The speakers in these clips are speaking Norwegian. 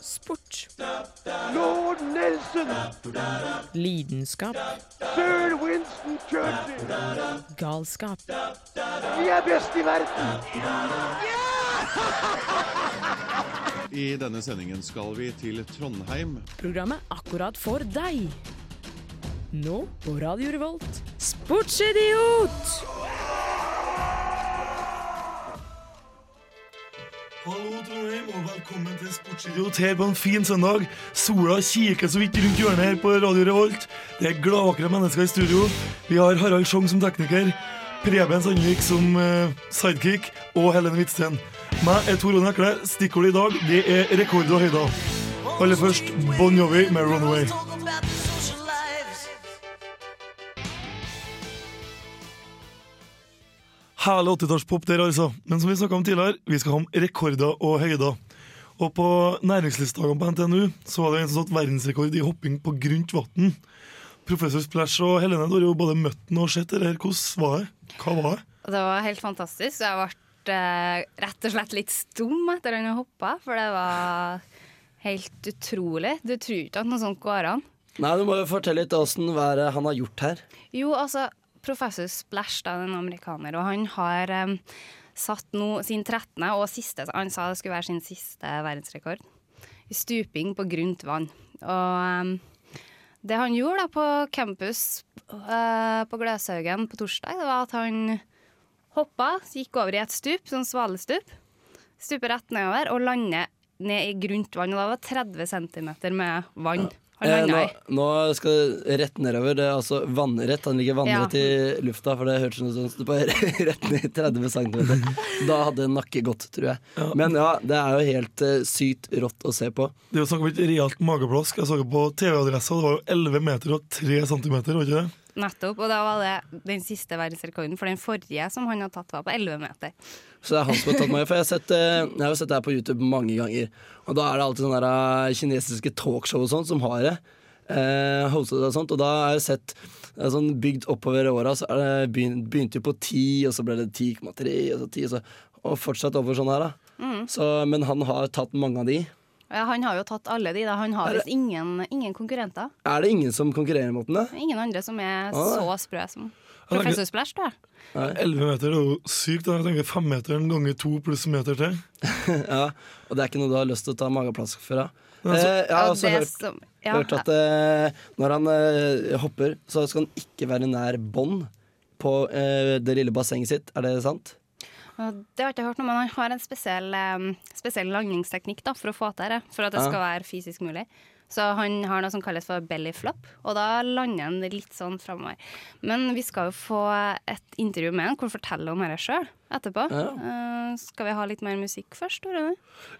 Sport. Lord Nelson! Lidenskap. Sir Winston Churchill! Galskap. Vi er best i verden! I denne sendingen skal vi til Trondheim. Programmet akkurat for deg. Nå på Radio Revolt, Sportsidiot! Hallo Trondheim, og velkommen til Sportsidiot her på en fin søndag. Sola kikker så vidt rundt hjørnet her på Radio Revolt. Det er gladvakre mennesker i studio. Vi har Harald Schjong som tekniker, Preben Sandvik som eh, sidekick og Helen Hvitsten. Meg er Tor Ronny Ekle. Stikkordet i dag det er rekord og høyder. Aller først Bon Jovi med 'Runaway'. Herlig 80-tallspop der, altså. Men som vi snakka om tidligere, vi skal ha om rekorder og høyder. Og på næringslivsdagene på NTNU så var det en som satt verdensrekord i hopping på grunt vann. Professor Splash og Helene du har jo både møtt den og sett det her. Hvordan var det? Hva var det? Det var helt fantastisk. Jeg ble eh, rett og slett litt stum etter han hoppa, for det var helt utrolig. Du tror ikke at noe sånt går an. Nei, Du må jo fortelle litt åssen han har gjort her. Jo, altså, professor Splash, da, en amerikaner, og han har um, satt nå sin 13. og siste Han sa det skulle være sin siste verdensrekord i stuping på grunt vann. Og um, det han gjorde da på campus uh, på Gløshaugen på torsdag, det var at han hoppa, gikk over i et stup, sånn svalestup, stuper rett nedover og lander ned i grunt vann. Og da var det 30 cm med vann Eh, nå, nå skal det rett nedover. Det er altså vannrett. Han ligger vannrett Ja. i lufta, for det hørtes ut som det bare rett ned i 30 cm. Da hadde nakke gått, tror jeg. Men ja, det er jo helt uh, sykt rått å se på. Det er jo snakk om et realt mageplask. Jeg så på TV-adressa, det var jo 11 meter og 3 centimeter, var ikke det? Nettopp. Og da var det den siste verdensrekorden, for den forrige som han hadde tatt, var på 11 meter. Så det er han som har tatt meg For jeg har sett, eh, jeg har sett det her på YouTube mange ganger. Og da er det alltid sånne der, eh, kinesiske talkshow og sånt som har det. Eh, hostet og sånt Og da har jeg sett er sånn bygd oppover åra. Så er det begynt, begynte jo på 10, og så ble det 10,3, og så 10, og, så, og fortsatt over sånn her, da. Så, men han har tatt mange av de. Ja, han har jo tatt alle de. da Han har visst ingen, ingen konkurrenter. Er det ingen som konkurrerer mot den? da? Ingen andre som er Ah. så sprø som Professor Splash, tror jeg. 11 meter er jo sykt. da. Jeg tenker Femmeteren ganger to pluss meter til. ja, Og det er ikke noe du har lyst til å ta mageplask for? da? Men altså- Eh, jeg har også hørt som- ja, hørt at eh, når han eh, hopper, så skal han ikke være nær bånd på eh, det lille bassenget sitt. Er det sant? Det har jeg ikke hørt noe, men han har en spesiell, spesiell landingsteknikk da, for å få til det. For at det skal være fysisk mulig. Så han har noe som kalles for belly flop, og da lander han litt sånn framover. Men vi skal jo få et intervju med han hvor han forteller om dette sjøl etterpå. Eh, skal vi ha litt mer musikk først, Tore?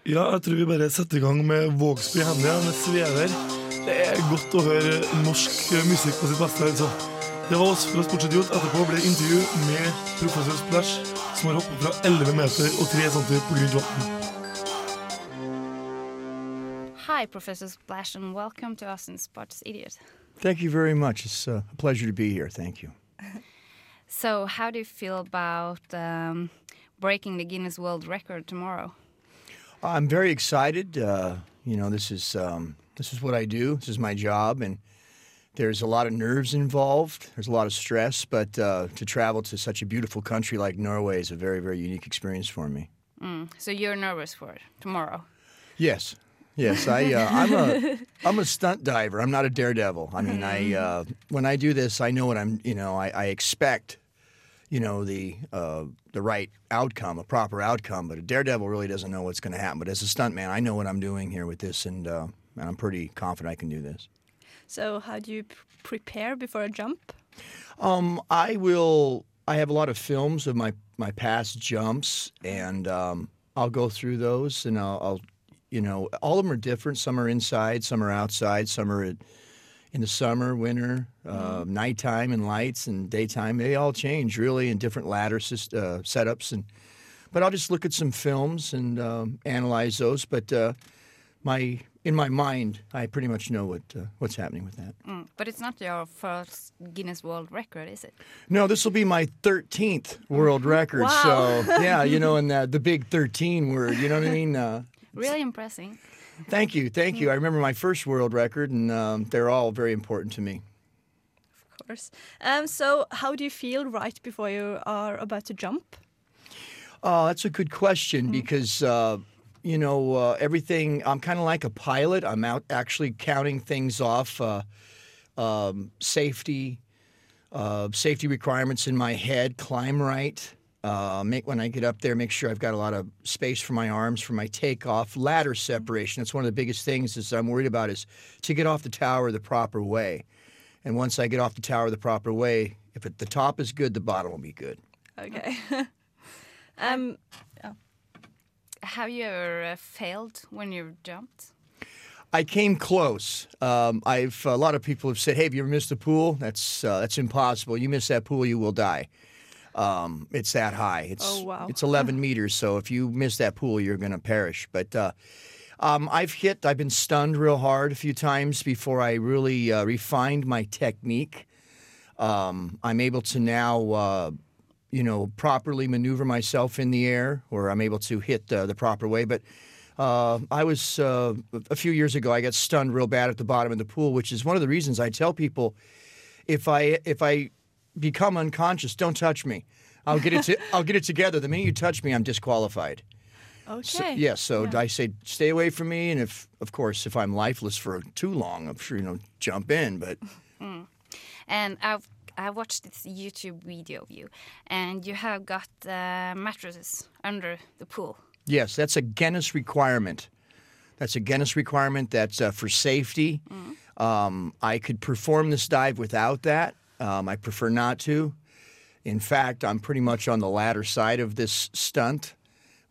Ja, jeg tror vi bare setter i gang med Vågsby Henja med Svever. Det er godt å høre norsk musikk på sitt beste. altså. Det var oss fra Sportsidiot. Etterpå ble intervju med professor Splash, som har hoppet fra 11 meter og 3 cm på grunt vann. Hi, Professor Splash, and welcome to us in Sports Idiot. Thank you very much. It's uh, a pleasure to be here. Thank you. So, how do you feel about um, breaking the Guinness World Record tomorrow? I'm very excited. Uh, you know, this is um, this is what I do. This is my job, and there's a lot of nerves involved. There's a lot of stress, but uh, to travel to such a beautiful country like Norway is a very, very unique experience for me. So you're nervous for it tomorrow? Yes, yes. I uh, I'm a I'm a stunt diver. I'm not a daredevil. I mean, I uh, when I do this, I know what I'm. You know, I, I expect, you know, the uh, the right outcome, a proper outcome. But a daredevil really doesn't know what's going to happen. But as a stuntman, I know what I'm doing here with this, and uh, and I'm pretty confident I can do this. So, how do you prepare before a jump? Um, I will. I have a lot of films of my my past jumps, and um, I'll go through those, and I'll, I'll, you know, all of them are different. Some are inside, some are outside, some are in the summer, winter, uh, nighttime, and lights, and daytime. They all change really in different ladder syst- uh, setups, and but I'll just look at some films and um, analyze those. But uh, my in my mind, I pretty much know what uh, what's happening with that. Mm. But it's not your first Guinness World Record, is it? No, this will be my 13th world record. Wow. So, yeah, you know, and the, the big 13 word, you know what I mean? Uh, Really impressive. Thank you, thank you. I remember my first world record, and um, they're all very important to me. Of course. Um, so, how do you feel right before you are about to jump? Oh, that's a good question because uh, you know uh, everything. I'm kind of like a pilot. I'm out actually counting things off, uh, um, safety, uh, safety requirements in my head. Climb right. Uh, make when I get up there, make sure I've got a lot of space for my arms for my takeoff. Ladder separation. That's one of the biggest things is I'm worried about is to get off the tower the proper way. And once I get off the tower the proper way, if it, the top is good, the bottom will be good. Okay. um, Have you ever uh, failed when you jumped? I came close. Um, I've a lot of people have said, "Hey, have you ever missed a pool? That's uh, that's impossible. You miss that pool, you will die. Um, it's that high. It's Oh, wow. it's 11 meters. So if you miss that pool, you're going to perish." But uh, um, I've hit. I've been stunned real hard a few times before I really uh, refined my technique. Um, I'm able to now. Uh, you know, properly maneuver myself in the air, or I'm able to hit uh, the proper way. But uh, I was uh, a few years ago. I got stunned real bad at the bottom of the pool, which is one of the reasons I tell people if I if I become unconscious, don't touch me. I'll get it. To, I'll get it together. The minute you touch me, I'm disqualified. okay. So, yes. So I say stay away from me, and if of course if I'm lifeless for too long, I'm sure you know jump in. But And I've I watched this YouTube video of you, and you have got uh, mattresses under the pool. Yes, that's a Guinness requirement. That's a Guinness requirement. That's uh, for safety. Um, I could perform this dive without that. Um, I prefer not to. In fact, I'm pretty much on the latter side of this stunt,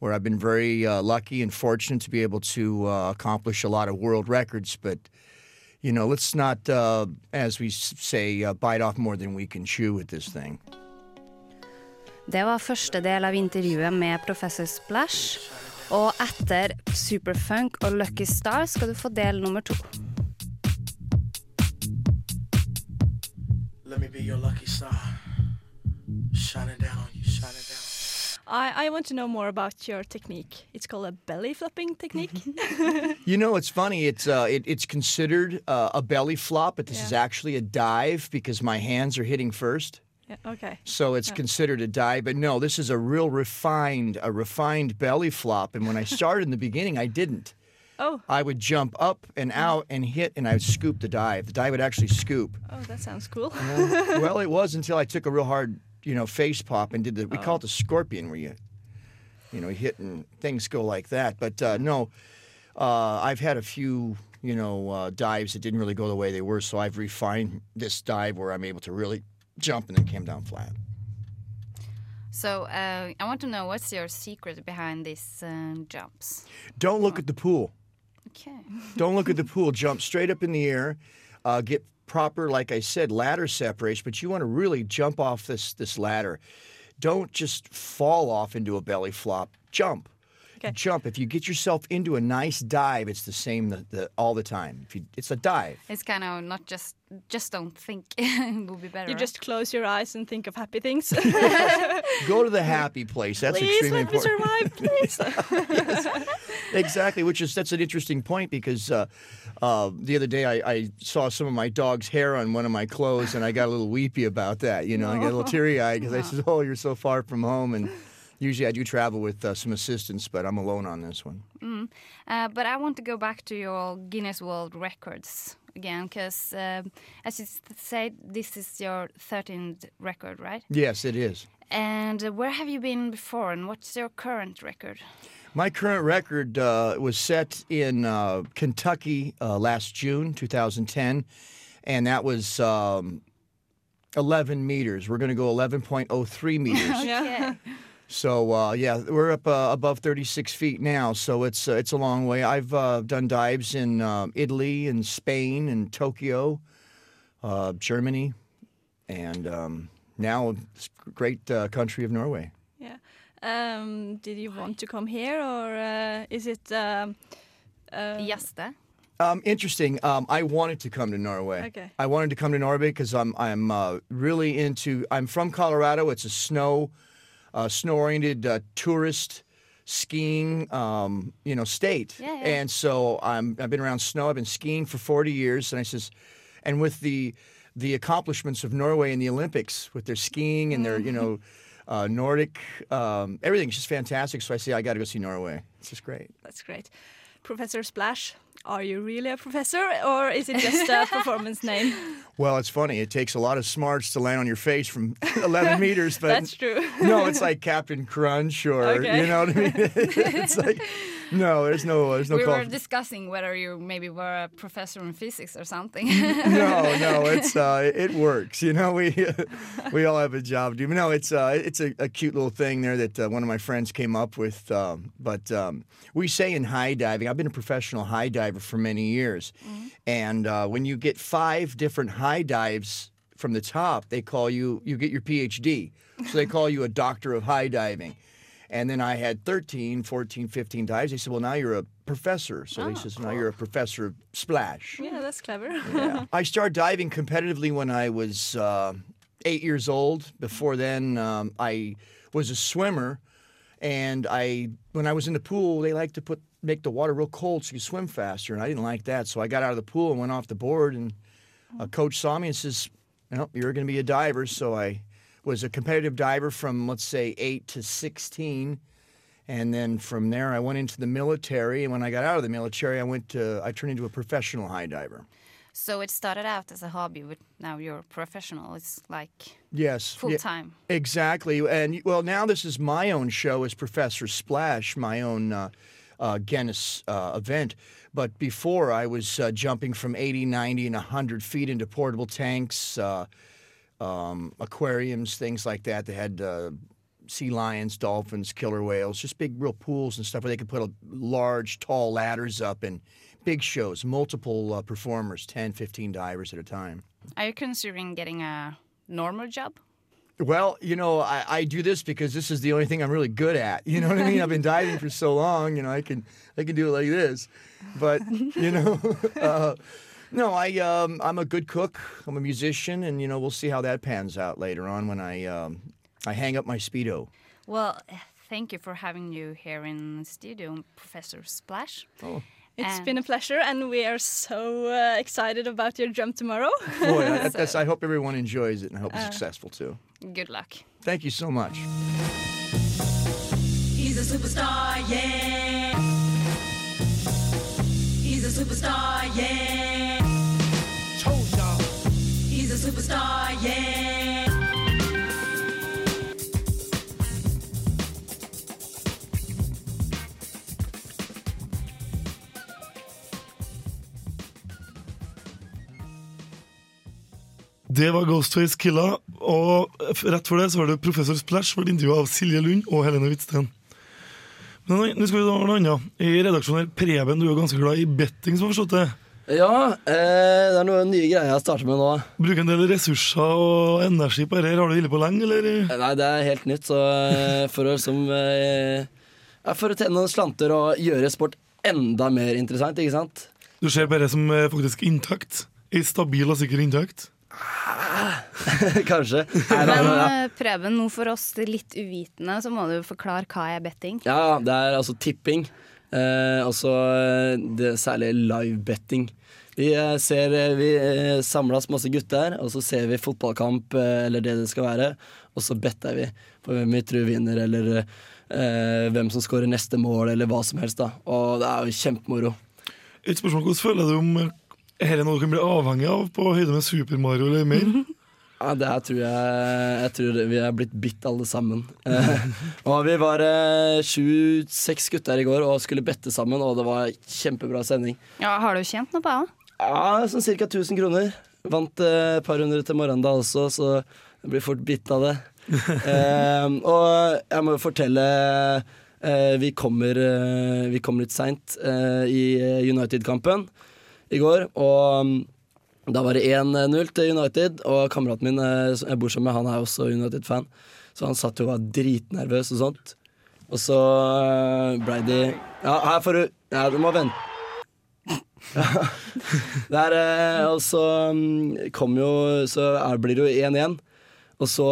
where I've been very uh, lucky and fortunate to be able to uh, accomplish a lot of world records. But you know, let's not, uh, as we say, uh, bite off more than we can chew with this thing. Det var første del av intervjuet med professor Splash. Og etter Superfunk og Lucky Star skal du få del nummer to. Let me be your lucky star. Shine it down, you shine it down. I, I want to know more about your technique. It's called a belly flopping technique. You know, it's funny. It's uh, it, it's considered uh, a belly flop, but this is actually a dive because my hands are hitting first. yeah, okay. So it's considered a dive. But no, this is a real refined, a refined belly flop. And when I started in the beginning, I didn't. Oh, I would jump up and out and hit, and I would scoop the dive. The dive would actually scoop. oh, that sounds cool. well, it was until I took a real hard, you know, face pop and did the. We call it the scorpion, where you, you know, hit and things go like that. But uh, no, uh, I've had a few, you know, uh, dives that didn't really go the way they were. So I've refined this dive where I'm able to really jump and then came down flat. So uh, I want to know what's your secret behind these um, jumps. Don't look at the pool. Okay. Don't look at the pool. Jump straight up in the air. Uh, get proper, like I said, ladder separation. But you want to really jump off this this ladder. Don't just fall off into a belly flop. Jump. Okay. Jump. If you get yourself into a nice dive, it's the same the, the, all the time. If you, it's a dive. It's kind of not just just don't think it will be better. You just close your eyes and think of happy things. Go to the happy place. That's Please extremely let me survive, please. exactly, which is that's an interesting point because uh, uh, the other day I, I saw some of my dog's hair on one of my clothes and I got a little weepy about that. You know, I got a little teary eyed because I said, "Oh, you're so far from home." And usually I do travel with uh, some assistants, but I'm alone on this one. Uh, but I want to go back to your Guinness World Records again, because um, as you said, this is your 13th record, right? Yes, it is. And uh, where have you been before, and what's your current record? My current record uh, was set in uh, Kentucky uh, last June, 2010, and that was um, 11 meters. We're going to go 11.03 meters. yeah. So uh, yeah, we're up uh, above 36 feet now. So it's uh, it's a long way. I've uh, done dives in uh, Italy and Spain and Tokyo, uh, Germany, and um, now this great uh, country of Norway. Yeah. Um, did you want to come here, or uh, is it? Um, uh, Gäste? Um, interesting. Um, I wanted to come to Norway. Okay. I wanted to come to Norway because I'm I'm uh, really into. I'm from Colorado. It's a snow, uh, snow-oriented uh, tourist skiing, um, you know, state. Yeah, yeah. And so I'm, I've been around snow. I've been skiing for 40 years. And I says, and with the, the accomplishments of Norway in the Olympics with their skiing and their, you know, uh, Nordic, um, everything's just fantastic. So I say, I got to go see Norway. It's just great. That's great. Professor Splash, are you really a professor or is it just a performance name? Well, it's funny. It takes a lot of smarts to land on your face from 11 meters, but That's true. no, it's like Captain Crunch or Okay. you know what I mean. it's like no, there's no, there's no we were discussing whether you maybe were a professor in physics or something. no, no, it's uh, it works. You know, we we all have a job to do. But no, it's uh, it's a, a cute little thing there that uh, one of my friends came up with. Um, but um, we say in high diving, I've been a professional high diver for many years, and uh, when you get five different high dives from the top, they call you you get your PhD. So they call you a doctor of high diving. And then I had 13, 14, 15 dives. They said, well, now you're a professor. So he says, now you're a professor of splash. Yeah, that's clever. Yeah. I started diving competitively when I was uh, eight years old. Before then, um, I was a swimmer, and I when I was in the pool, they like to put make the water real cold so you swim faster, and I didn't like that. So I got out of the pool and went off the board, and a coach saw me and says, "No, you're going to be a diver." So I was a competitive diver from let's say eight to sixteen. And then from there, I went into the military. And when I got out of the military, I went to I turned into a professional high diver. so it started out as a hobby, but now you're a professional. It's like Yes. full yeah, time. Exactly. And well, now this is my own show as Professor Splash, my own uh, uh, Guinness uh, event. But before, I was uh, jumping from 80, 90, and 100 feet into portable tanks, uh, um, aquariums, things like that. They had uh, sea lions, dolphins, killer whales, just big, real pools and stuff where they could put a, large, tall ladders up and big shows, multiple uh, performers, 10, 15 divers at a time. Are you considering getting a normal job? Well, you know, I, I do this because this is the only thing I'm really good at. You know what I mean? I've been diving for so long. You know, I can I can do it like this, but you know, uh, no, I um, I'm a good cook. I'm a musician, and you know, we'll see how that pans out later on when I um, I hang up my speedo. Well, thank you for having you here in the studio, Professor Splash. Oh. It's And- been a pleasure, and we are so uh, excited about your jump tomorrow. Boy, I, that's, I hope everyone enjoys it, and I hope it's successful too. Good luck. Thank you so much. He's a superstar, yeah. He's a superstar, yeah. Superstar, yeah. Det var Ghostface Killa, og rett for det så var det Professor Splash ble intervjua av Silje Lund og Helene Hvitsten. Men nå- skal vi ta noe annet. I redaksjonen her, Preben, du er ganske glad i betting, som har forstått det. Ja, eh, det er noen nye greier jeg starter med nå. Bruker en del ressurser og energi på dette. Har du holdt på lenge, eller? Eh, Nei, det er helt nytt, så eh, for å liksom eh, For å tjene noen slanter og gjøre sport enda mer interessant, ikke sant? Du ser bare som eh, faktisk inntakt. Ei stabil og sikker inntakt. Kanskje. Nei, Men ja. Preben, nå for oss litt uvitende, så må du forklare hva er betting. Ja, det er altså tipping. Eh, også eh, det, særlig live-betting. Vi eh, ser eh, Vi samles masse gutter, og så ser vi fotballkamp, eller det det skal være, og så better vi på hvem vi tror vinner, eller eh, hvem som skårer neste mål, eller hva som helst. da Og det er jo kjempemoro. Et spørsmål, Hvordan føler du om dette er noe du kan bli avhengig av på høyde med Super Mario eller mer? Ja, det her tror jeg Jeg tror vi er blitt bitt alle sammen. Eh, og vi var eh, sju-seks gutter i går og skulle bette sammen, og det var kjempebra sending. Ja, Har du tjent noe på det? Ja, sånn ca. 1000 kroner. Vant eh, et par hundre til morgenen da også, så jeg blir fort bitt av det. Eh, og jeg må jo fortelle eh, vi, kommer, eh, vi kom litt seint eh, i eh, United-kampen i går, og da var det 1-0 til United, og kameraten min eh, jeg bor sammen med, han er også United-fan, så han satt jo og var dritnervøs og sånt. Og så ble blei de Ja, her får du Ja, du må vente. Der, eh, og så mm, kom jo Så blir det jo 1-1. Og så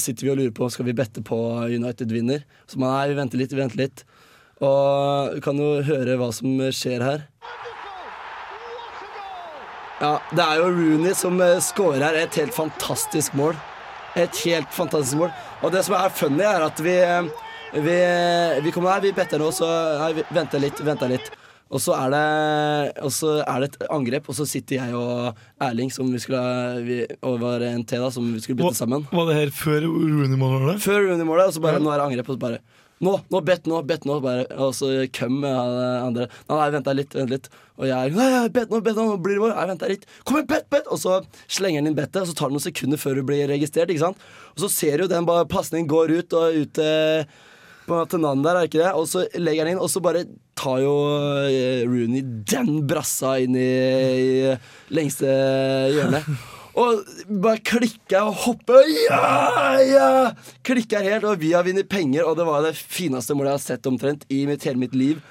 sitter vi og lurer på Skal vi bette på United vinner. Så man, nei, vi venter litt, vi venter litt. Og du kan jo høre hva som skjer her. Ja, det er jo Rooney som skårer scorer her et helt fantastisk mål. Et helt fantastisk mål. Og det som er funny, er at vi eh, Vi, vi kommer her, vi better nå, så Nei, venter litt, venter litt. Og så er det Og så er det et angrep, og så sitter jeg og Erling, som vi skulle vi, Og var en til, da, som vi skulle bytte sammen. Var det her før Rooney-målet? Før Rooney-målet, og så bare Nå er det angrep, og så bare Nå, nå, bet nå, bet nå. Bare, og så med andre. Nei, nei, vent litt, vent litt. Og jeg Nei, nei, nå, bet nå, nå blir det vår! Nei, vent litt. Kom igjen, bet, bet! Og så slenger han inn bettet, og så tar det noen sekunder før du blir registrert, ikke sant. Og så ser du den pasningen går ut og ut på til Nan der, er ikke det? Og så legger han inn, og så bare tar jo eh, Rooney den brassa inn i, i lengste hjørnet. Og bare klikker og hopper. Ja, ja! Klikker helt, og vi har vunnet penger, og det var det fineste målet jeg har sett omtrent i mitt, hele mitt liv.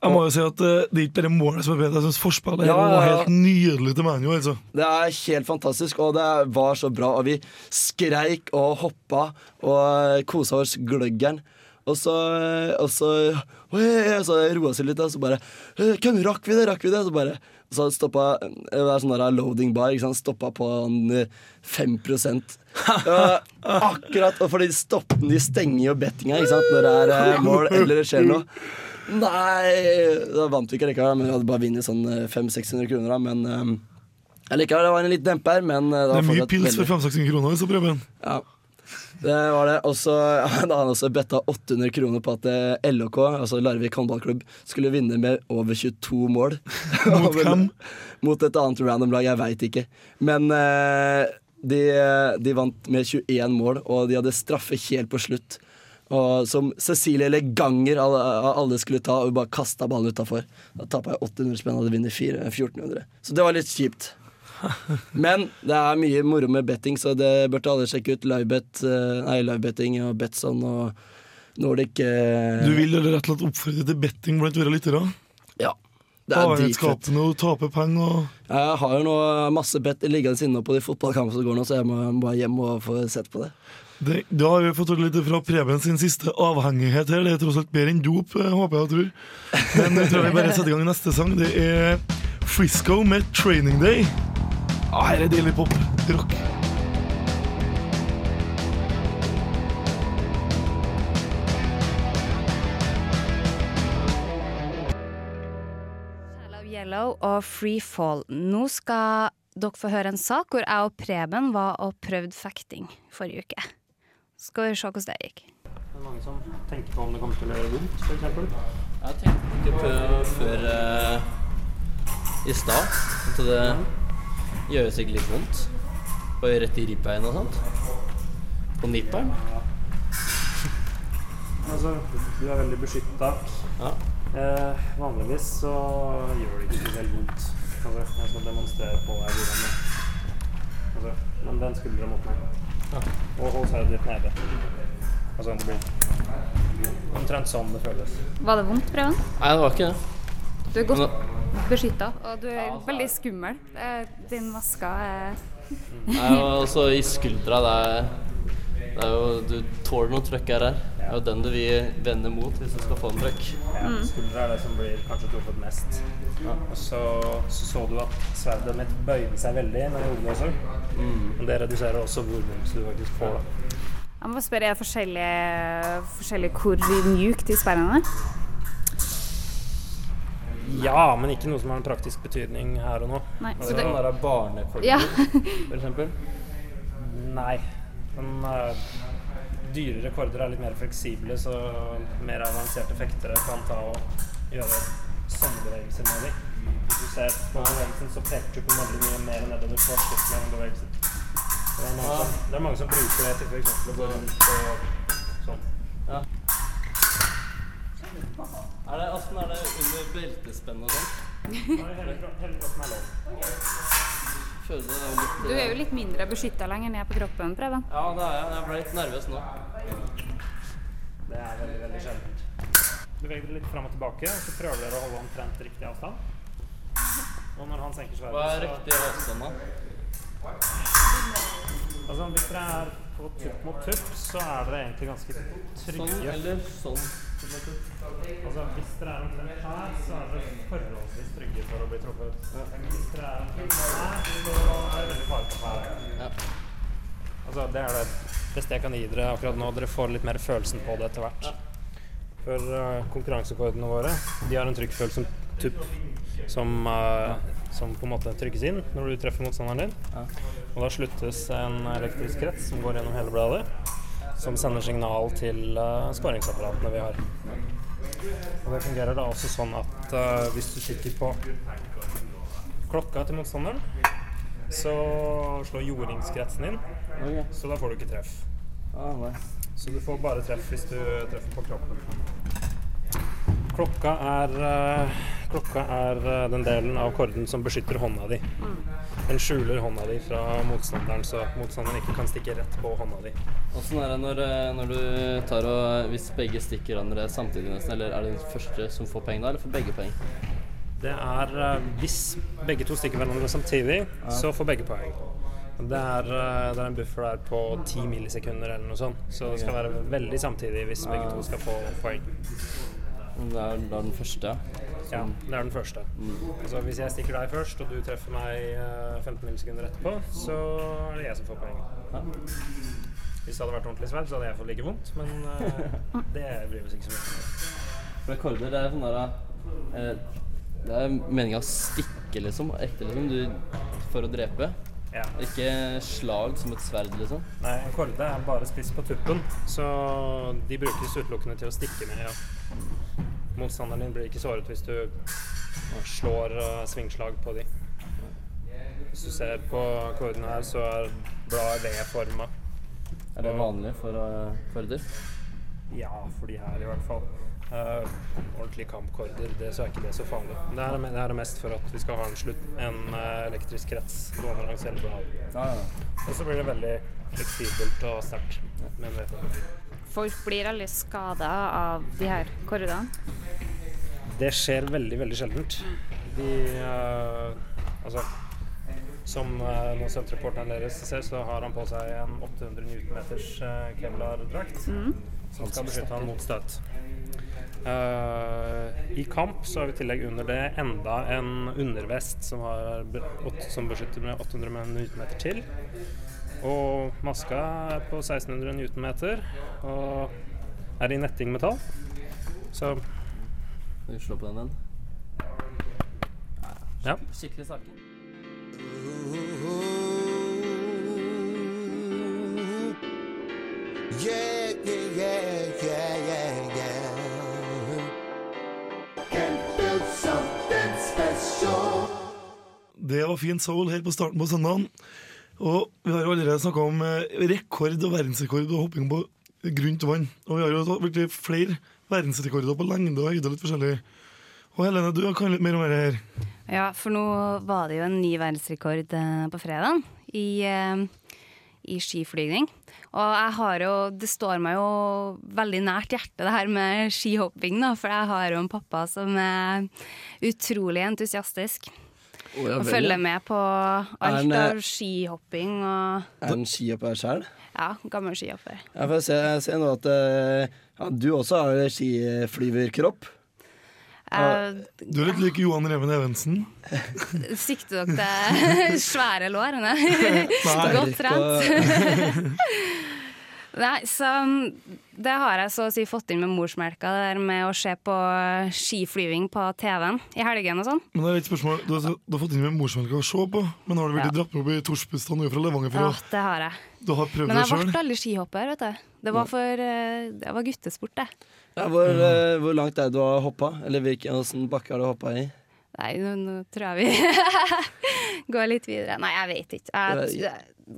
Jeg må jo si at uh, det er ikke bare målet som er bedre. Jeg syns forspillet ja, var helt nydelig til ManU. Altså. Det er helt fantastisk, og det var så bra. Og vi skreik og hoppa og kosa oss gløggeren. Og så, og så, så roa seg litt, og så bare Hvem rakk vi det? Rakk vi det? Så bare så stoppa Det er sånn der loading bar. Ikke sant? Stoppa på en, eh, 5 ja, Akkurat. Og fordi de, stopper, de stenger jo bettinga ikke sant? når det er eh, mål eller det skjer noe. Nei Da vant vi ikke likevel, men vi hadde bare vunnet sånn 500-600 kroner. da Men eh, Likevel, det var en liten demper, men det, Det er mye pils for 500-600 kroner. Så han. Ja, det var det. Og så hadde han også betta 800 kroner på at eh, LHK, altså Larvik håndballklubb, skulle vinne med over 22 mål. Mot hvem? Mot et annet random lag, jeg veit ikke. Men eh, de, de vant med 21 mål, og de hadde straffe helt på slutt. Og som Cecilie Leganger alle, skulle ta, og bare kasta ballen utafor. Da tappa jeg 800 spenn og hadde vunnet 4 1400. Så det var litt kjipt. Men det er mye moro med betting, så det burde alle sjekke ut. Livebet, eh, nei, livebetting og Betson og Nordic eh, Du vil rett og slett oppfordre til betting blant våre lyttere? Ja. Det er. Avhengighetsskapende og tape penger og Jeg har jo nå masse bet liggende inne på de fotballkampene som går nå, så jeg må bare hjem og få sett på det. det, Da har vi fått høre litt fra Preben sin siste avhengighet her. Det er tross alt bedre enn dop, eh, håper jeg og tror. Men jeg tror vi bare setter i gang neste sang. Det er Frisco med 'Training Day'. Ah, her er deilig pop. Rock. Yellow og Free Fall. Nå skal dere få høre en sak hvor jeg og Preben var og prøvde fekting forrige uke. Skal vi se hvordan det gikk. Det er mange som tenker på om det kommer til å gjøre vondt, f.eks. Jeg tenkte på før uh, i stad at det gjør sikkert litt vondt. Bare rett i ribbeina og sånt. På nipperen. Altså, du er veldig beskytta. Ja. Eh, vanligvis så gjør det ikke så veldig vondt. Altså, jeg skal demonstrere på deg hvordan det altså, Men den skuldra mot meg. Og hold seg litt nede. Altså, det blir omtrent sånn det føles. Var det vondt, Preben? Nei, det var ikke det. Du er godt beskytta, og du er veldig skummel. Eh, Din maske er Nei, og også i skuldra, det er, det er jo Du tåler noen trøkk her. Det er jo den du vil vende mot hvis du skal få en trøkk. Ja, skuldra er det som blir kanskje truffet mest. Og så, så så du at sverdet mitt bøyde seg veldig når jeg gjorde det også. Og det reduserer også hvor vondt du faktisk får. da. Jeg må spørre, er det forskjellig, forskjellig hvor mjukt de sperrene er? Ja, men ikke noe som har en praktisk betydning her og nå. Nei, så det- den der barnekorger, Ja. for eksempel. Nei. Men uh, dyre rekorder er litt mer fleksible, så mer avanserte fektere kan ta og gjøre sånne bevegelser med dem. Hvis du ser på bevegelsen, så peker du på veldig mye mer nedover på slutten av en bevegelse. Så Det er, mange som, det er mange som bruker det til f.eks. å gå rundt og sånn. Ja. Er det, Åssen er det under beltespenn og sånn? Du er jo litt mindre beskytta lenger ned på kroppen, Preben. Ja, det er jeg. Jeg ble litt nervøs nå. Det er veldig, veldig sjeldent. Beveg dere litt fram og tilbake, og så prøver dere å holde omtrent riktig avstand. Og når han senker sverdet, Hva er riktig avstand, da? Altså, hvis dere er på tupp mot tupp, så er dere egentlig ganske trygge. Sånn eller sånn? Altså, hvis dere er omtrent her, så er dere forholdsvis trygge for å bli truffet. Hvis dere er omtrent her, så er det veldig farlig for å være her. Altså, det er det beste jeg kan gi dere akkurat nå. Dere får litt mer følelsen på det etter hvert. For uh, konkurransekordene våre, de har en trykkfølelse som tupp som, uh, som på en måte trykkes inn når du treffer motstanderen din. Og da sluttes en elektrisk krets som går gjennom hele bladet, som sender signal til uh, skåringsapparatene vi har. Og det fungerer da også sånn at uh, hvis du kikker på klokka til motstanderen, så slår jordingskretsen inn, så da får du ikke treff. Så du får bare treff hvis du treffer på kroppen. Klokka er, eh, klokka er eh, den delen av korden som beskytter hånda di. Den skjuler hånda di fra motstanderen, så motstanderen ikke kan stikke rett på hånda di. Åssen er det når, eh, når du tar og Hvis begge stikker hverandre samtidig, nesten, eller er det den første som får poeng da, eller får begge poeng? Det er Hvis begge to stikker hverandre samtidig, så får begge poeng. Det er, det er en buffer der på 10 millisekunder eller noe sånt. Så det skal være veldig samtidig hvis begge to skal få poeng. Det er da den første, ja. Ja, det er den første. Altså Hvis jeg stikker deg først, og du treffer meg eh, 15 millisekunder etterpå, så er det jeg som får poeng. Hvis det hadde vært ordentlig svært, så hadde jeg fått like vondt, men uh, det bryr vi oss ikke så mye om. Rekorder, det er sånn der uh, Det er meninga å stikke, liksom. Ekte, liksom. Du, for å drepe. Ja. Ikke slag som et sverd, liksom. Nei, en korde er bare spiss på tuppen, så de brukes utelukkende til å stikke med. Ja. Motstanderen din blir ikke såret hvis du slår uh, svingslag på de. Hvis du ser på kordene her, så er bladet V-forma. Er det vanlig for uh, korder? Ja, for de her i hvert fall. Uh, ordentlige kampkorder, det, så er ikke det så farlig. Det er, det er mest for at vi skal ha en, slutt, en uh, elektrisk krets gående langs hele bladet. Ja, ja. Og så blir det veldig fleksibelt og sterkt med en V-form. Folk blir aldri skada av de her korridorene? Det skjer veldig, veldig sjeldent. De uh, Altså Som uh, nå deres ser, så har han på seg en 800 newtonmeters uh, Kevlar-drakt Mm. som skal beskytte han mot støt. Uh, I kamp så har vi i tillegg under det enda en undervest som, har, som beskytter med 800 newtonmeter til. Og maska er på 1600 newtonmeter og er i nettingmetall. Så Skal vi slå på den, den? ja. Skikkelig saken. Yeah, yeah, yeah, yeah, yeah, yeah. Can build something special. Det var fin soul helt på starten på søndagen. Og vi har jo allerede snakka om eh, rekord og verdensrekord og hopping på grunt vann. Og vi har jo blitt flere verdensrekorder på lengde og høyde litt forskjellig. Og Helene, du kan litt mer om dette her. Ja, for nå var det jo en ny verdensrekord eh, på fredag i, eh, i skiflygning. Og jeg har jo, det står meg jo veldig nært hjertet det her med skihopping, da, for jeg har jo en pappa som er utrolig entusiastisk. Å, ja og vel, følger ja. med på alt eh, av skihopping og Er han skihopper sjøl? Ja, gammel skihopper. Ja, for jeg ser, jeg ser nå at eh, ja, du også har skiflyverkropp. Uh, Du er litt lik Johan Reven Evensen. Sikter dere til svære lår? Godt trent. Nei, så um, det har jeg så å si fått inn med morsmelka, det der med å se på skiflyving på TV-en i helgen og sånn. Men det er et spørsmål, Du har, du har fått inn med morsmelka å se på, men har du virkelig Ja. dratt med opp i Torsbustad fra Levanger for Ja, det har jeg. Du har prøvd Men det jeg ble aldri skihopper, vet du. Det var for eh, Det var guttesport, det. Ja, hvor, eh, hvor langt er det du har hoppa? Eller hvilken bakke har du hoppa i? Nei, nå, nå tror jeg vi går litt videre. Nei, jeg vet ikke. Jeg,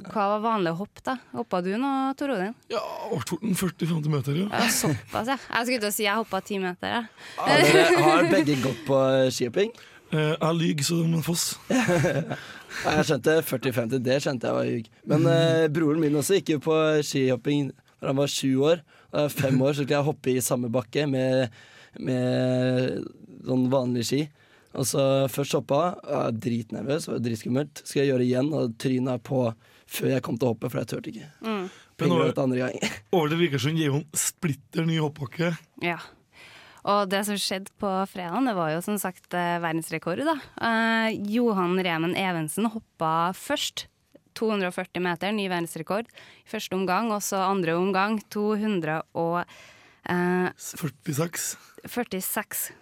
hva var vanlig hopp, da? Hoppa du nå, Tor Odin? Ja, ble 40-50 meter, ja. Ja, såpass, ja. Jeg skulle til å si jeg hoppa ti meter, jeg. Har, dere, har begge gått på skihopping? Eh, jeg lyver som en foss. Jeg skjønte 40-50, det skjønte jeg var ljug. Men eh, broren min også gikk jo på skihopping da han var sju år. Da jeg var fem år så skulle jeg hoppe i samme bakke med, med sånn vanlig ski. Og så først hoppa, jeg var dritnervøs, det var dritskummelt. Skal jeg gjøre igjen, og tryna på før jeg kom til å hoppe, for jeg turte ikke. Mm. Penger ut andre gang. Over til Vikersund gir jo en splitter ny hoppbakke. Ja. Og det som skjedde på fredag, det var jo som sagt eh, verdensrekord. da. Eh, Johan Remen Evensen hoppa først. 240 meter, ny verdensrekord i første omgang. Og så andre omgang 246,5, eh, 46.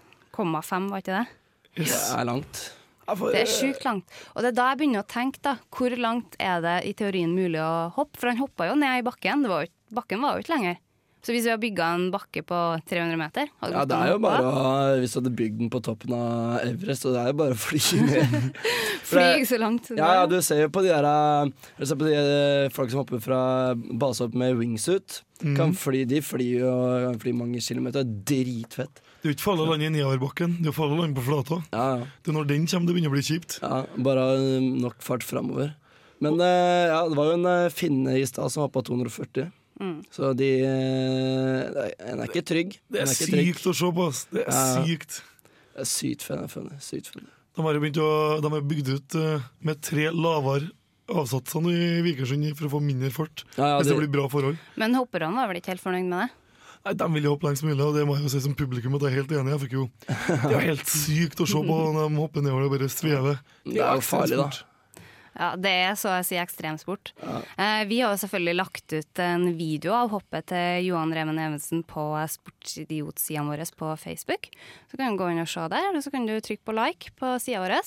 var ikke det? Det er langt. Det er sjukt langt. Og det er da jeg begynner å tenke, da. Hvor langt er det i teorien mulig å hoppe? For han hoppa jo ned i bakken. Det var jo, bakken var jo ikke lenger. Så hvis vi hadde bygga en bakke på 300 meter hadde Ja, det er jo bare å Hvis du hadde bygd den på toppen av Everest, så det er jo bare å fly ned. Fly ikke så langt. Ja, ja, du ser jo på de der Du ser på de uh, folk som hopper fra basehopp med wingsuit. Mm. Kan fly, de flyr jo kan fly mange kilometer. Dritfett. Det er jo ikke farlig å lande i nedoverbakken, det er farlig å lande på flata. Ja, ja. Det er når den kommer det begynner å bli kjipt. Ja, bare nok fart framover. Men eh, ja, det var jo en uh, finne i stad som var på 240. Mm. Så de uh, En er ikke trygg. Det er, er sykt trygg. å se på, ass. Det er Ja. sykt. Det er sykt funny. Sykt funny. De har jo begynt å, de har bygd ut eh, med tre lavere avsatser i Vikersund for å få mindre fart. Ja, ja, hvis det det- blir bra forhold. Men hopperne var vel ikke helt fornøyd med det? Nei, De vil jo hoppe lengst mulig, og det må jeg jo si som publikum at jeg er helt enig. Jeg fikk jo, Det er jo helt sykt å se på når de hopper nedover og bare svever. Det er jo farlig, da. Ja, Det er så å si ekstremsport. Eh, vi har jo selvfølgelig lagt ut en video av hoppet til Johan Remen Evensen på Sportsidiot-sida vår på Facebook. Så kan du gå inn og se der, og så kan du trykke på like på sida vår.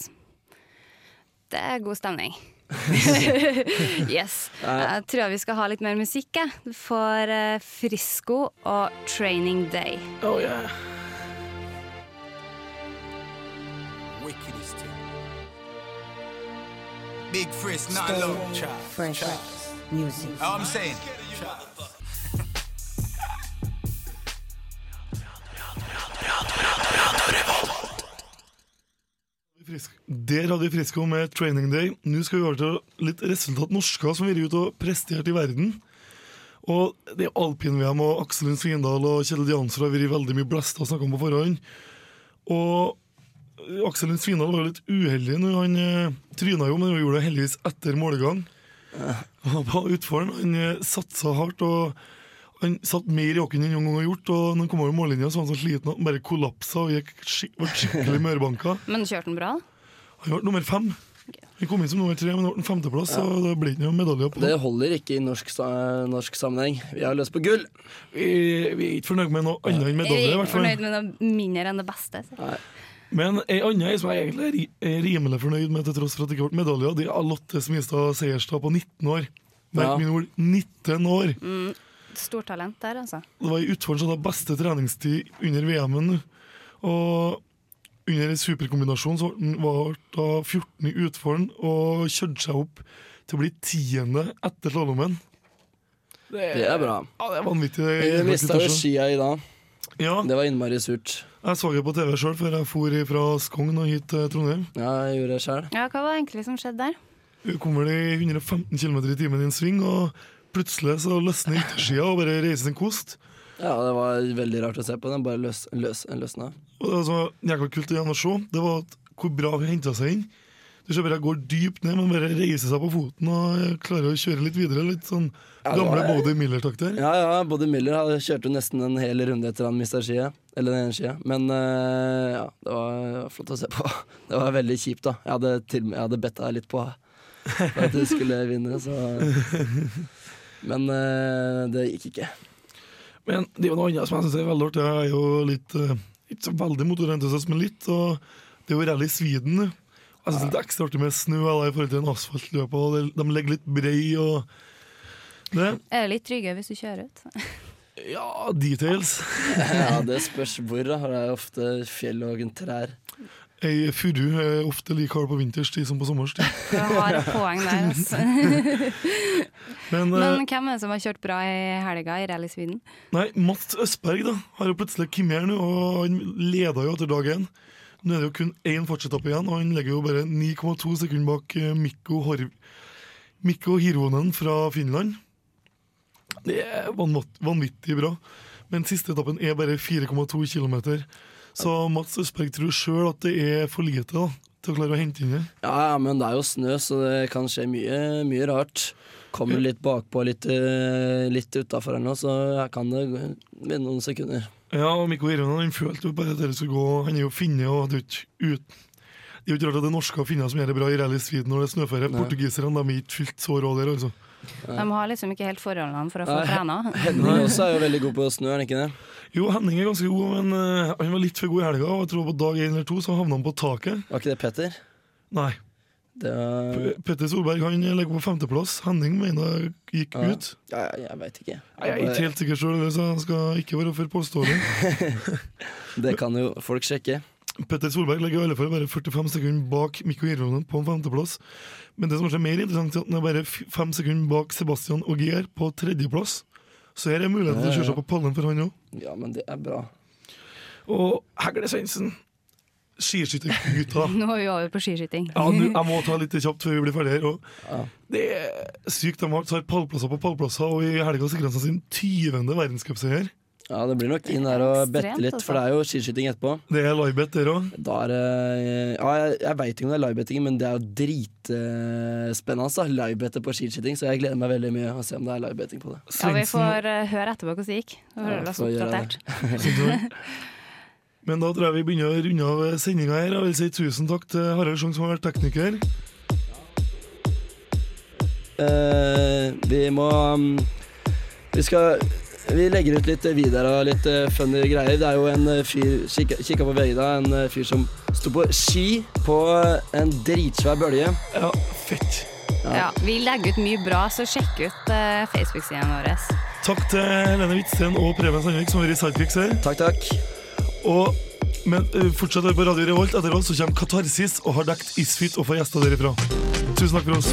Det er god stemning. yes. Jeg tror vi skal ha litt mer musikk, jeg. Du får Frisko Frisco og Training Day. Oh, yeah. Big Frisk, not low. Fresh music. All I'm saying. Frisk. Der hadde vi Frisco med Training Day. Nå skal vi over til litt resultat norsker som vi er ute og prestert i verden. Og det er alpin-VM og Aksel Lund Svindal og Kjell Jansrud har vært veldig mye blæsta og snakka om på forhånd. Og Aksel Lund Svindal var jo litt uheldig når han eh, tryna jo, men han gjorde det heldigvis etter målgang. Han var på utfallen, Han eh, satsa hardt og han satt mer i åkken enn han noen gang har gjort. Og når han kom over mållinja, så var han så sliten at han bare kollapsa og gikk skik ble skikkelig mørbanka. Men kjørte han bra? Han ble nummer fem. Han kom inn som nummer tre, men ble femteplass, femteplass, så det ble ikke jo medalje. på. Det holder ikke i norsk, norsk sammenheng. Vi har lyst på gull. Vi, vi er ikke fornøyd med noe annet enn Er medalje, i vi ikke fornøyd med noe mindre enn det beste? Så. Men ei anna som jeg egentlig er er rimelig fornøyd med, til tross for at det ikke ble medalje, det er Lotte Smistad Seierstad på 19 år. Merk Ja. mine ord, 19 år! Mm, Stortalent der, altså. Det var i utfor som hadde beste treningstid under VM-en. Og under superkombinasjonen så var da 14 i utforen og kjørte seg opp til å bli tiende etter slalåmen. Det er bra. Ja, det er vanvittig. det er mista jo skia i dag. Ja, Det var innmari surt. jeg så det på TV sjøl før jeg for fra Skogn og hit til Trondheim. Ja, jeg gjorde det selv. Ja, Hva var det egentlig som skjedde der? Hun kom vel i 115 km i timen i en sving, og plutselig så løsner yttersida og bare reiser en kost. Ja, det var veldig rart å se på. Den bare løs, løs, løsna. Og det som var kult igjen å se, det var hvor bra hun henta seg inn. Du ser bare jeg går dypt ned, men bare reiser seg på foten og klarer å kjøre litt videre. Litt sånn Ja, gamle var- Body Miller-takter. Ja, ja, Body Miller kjørte jo nesten en hel runde etter han mista skia. Eller den ene skia. Men uh, ja, det var flott å se på. Det var veldig kjipt, da. Jeg hadde, til, jeg hadde betta litt på at du skulle vinne, så Men eh, det gikk ikke. Men det er jo noe annet som jeg syns er veldig artig. Jeg er jo litt eh, Ikke så veldig motorentusiast, men litt. Og det er jo rally Sweden. Jeg syns det er ekstra artig med snø eller, i forhold til en asfaltløp. Og de legger litt brei og det. Er det litt tryggere hvis du kjører ut? Ja, details. Ja, Det spørs hvor. da Det er ofte fjell og trær. Ei furu er ofte like hard på vinterstid som på sommerstid. Du har et poeng der, altså. Men, eh, Men hvem er det som har kjørt bra i helga i Rally Sweden? Nei, Mats Østberg da har jo plutselig kommet her nå, og han leda jo etter dag én. Nå er det jo kun én fartsetappe igjen, og han ligger jo bare 9,2 sekunder bak eh, Mikko, Hor Mikko Hirvonen fra Finland. Det er vanvittig bra. Men siste etappen er bare 4,2 km. Så Mats Østberg tror sjøl at det er for lite da, til å klare å hente inn det. Ja, ja, men det er jo snø, så det kan skje mye, mye rart. Kommer litt bakpå, litt, eh, litt utafor her nå, så jeg kan det vinne noen sekunder. Ja, og Mikko Irvin han følte jo bare at dere skulle gå. Han er jo finne og hadde jo ikke ut Det er jo ikke rart at det er norske finner som gjør det bra i rally street når det er snøføre. Portugiserne de er ikke fullt så rå der, altså. De har liksom ikke helt forholdene for å få trena. Henning også er jo veldig god på snø, er han ikke det? Jo, Henning er ganske god, men uh, han var litt for god i helga. Og jeg tror på dag én eller to så havna han på taket. Var ikke det Petter? Nei. Det var Petter Solberg han ligger på femteplass. Henning mener gikk Ja. ut. Ja, ja, jeg veit ikke. Nei, Jeg er ikke helt sikker sjøl, så jeg skal ikke være for påståelig. Det kan jo folk sjekke. Petter Solberg ligger i alle fall bare 45 sekunder bak Mikko Irvonen på en femteplass. Men det som er mer interessant, er at han er bare fem sekunder bak Sebastian Ogier på tredjeplass. Så her er muligheten til å kjøre seg på pallen for han òg. Ja, men det er bra. Og Hegle Svendsen, skiskyttergutta. Nå er vi over på skiskyting. Ja, nu, jeg må ta litt kjapt før vi blir ferdige her. Ja. det er sykt. De har tar pallplasser på pallplasser, og i helga sikrer han seg sin 20. verdenscupseier. Ja, det blir nok inn her og bette litt, for det er jo skiskyting etterpå. Det er livebet der òg. Ja, jeg, jeg veit ikke om det er livebetting, men det er jo dritspennende. Uh, Livebette på skiskyting, så jeg gleder meg veldig mye å se om det er livebetting på det. Ja, vi får uh, høre etterpå hvordan det gikk. Da Ja, hører vi oss oppdatert. Men da tror jeg vi begynner å runde av sendinga her. Jeg vil si tusen takk til Harald Sjong, som har vært tekniker. Uh, vi må um, Vi skal Vi legger ut litt videoer og litt eh, funny greier. Det er jo en eh, fyr Kikka, på VG da, en eh, fyr som sto på ski på eh, en dritsvær bølge. Ja, fett. Ja, vi legger ut mye bra, så sjekk ut uh, Facebook-siden vår. Takk til Helene Hvitsten og Preben Sandvik som har vært sidekicks her. Takk, takk. Og men uh, fortsatt på Radio Revolt. Etter oss så kommer Katarsis og har dekt Isfit og får gjester derifra. Tusen takk for oss.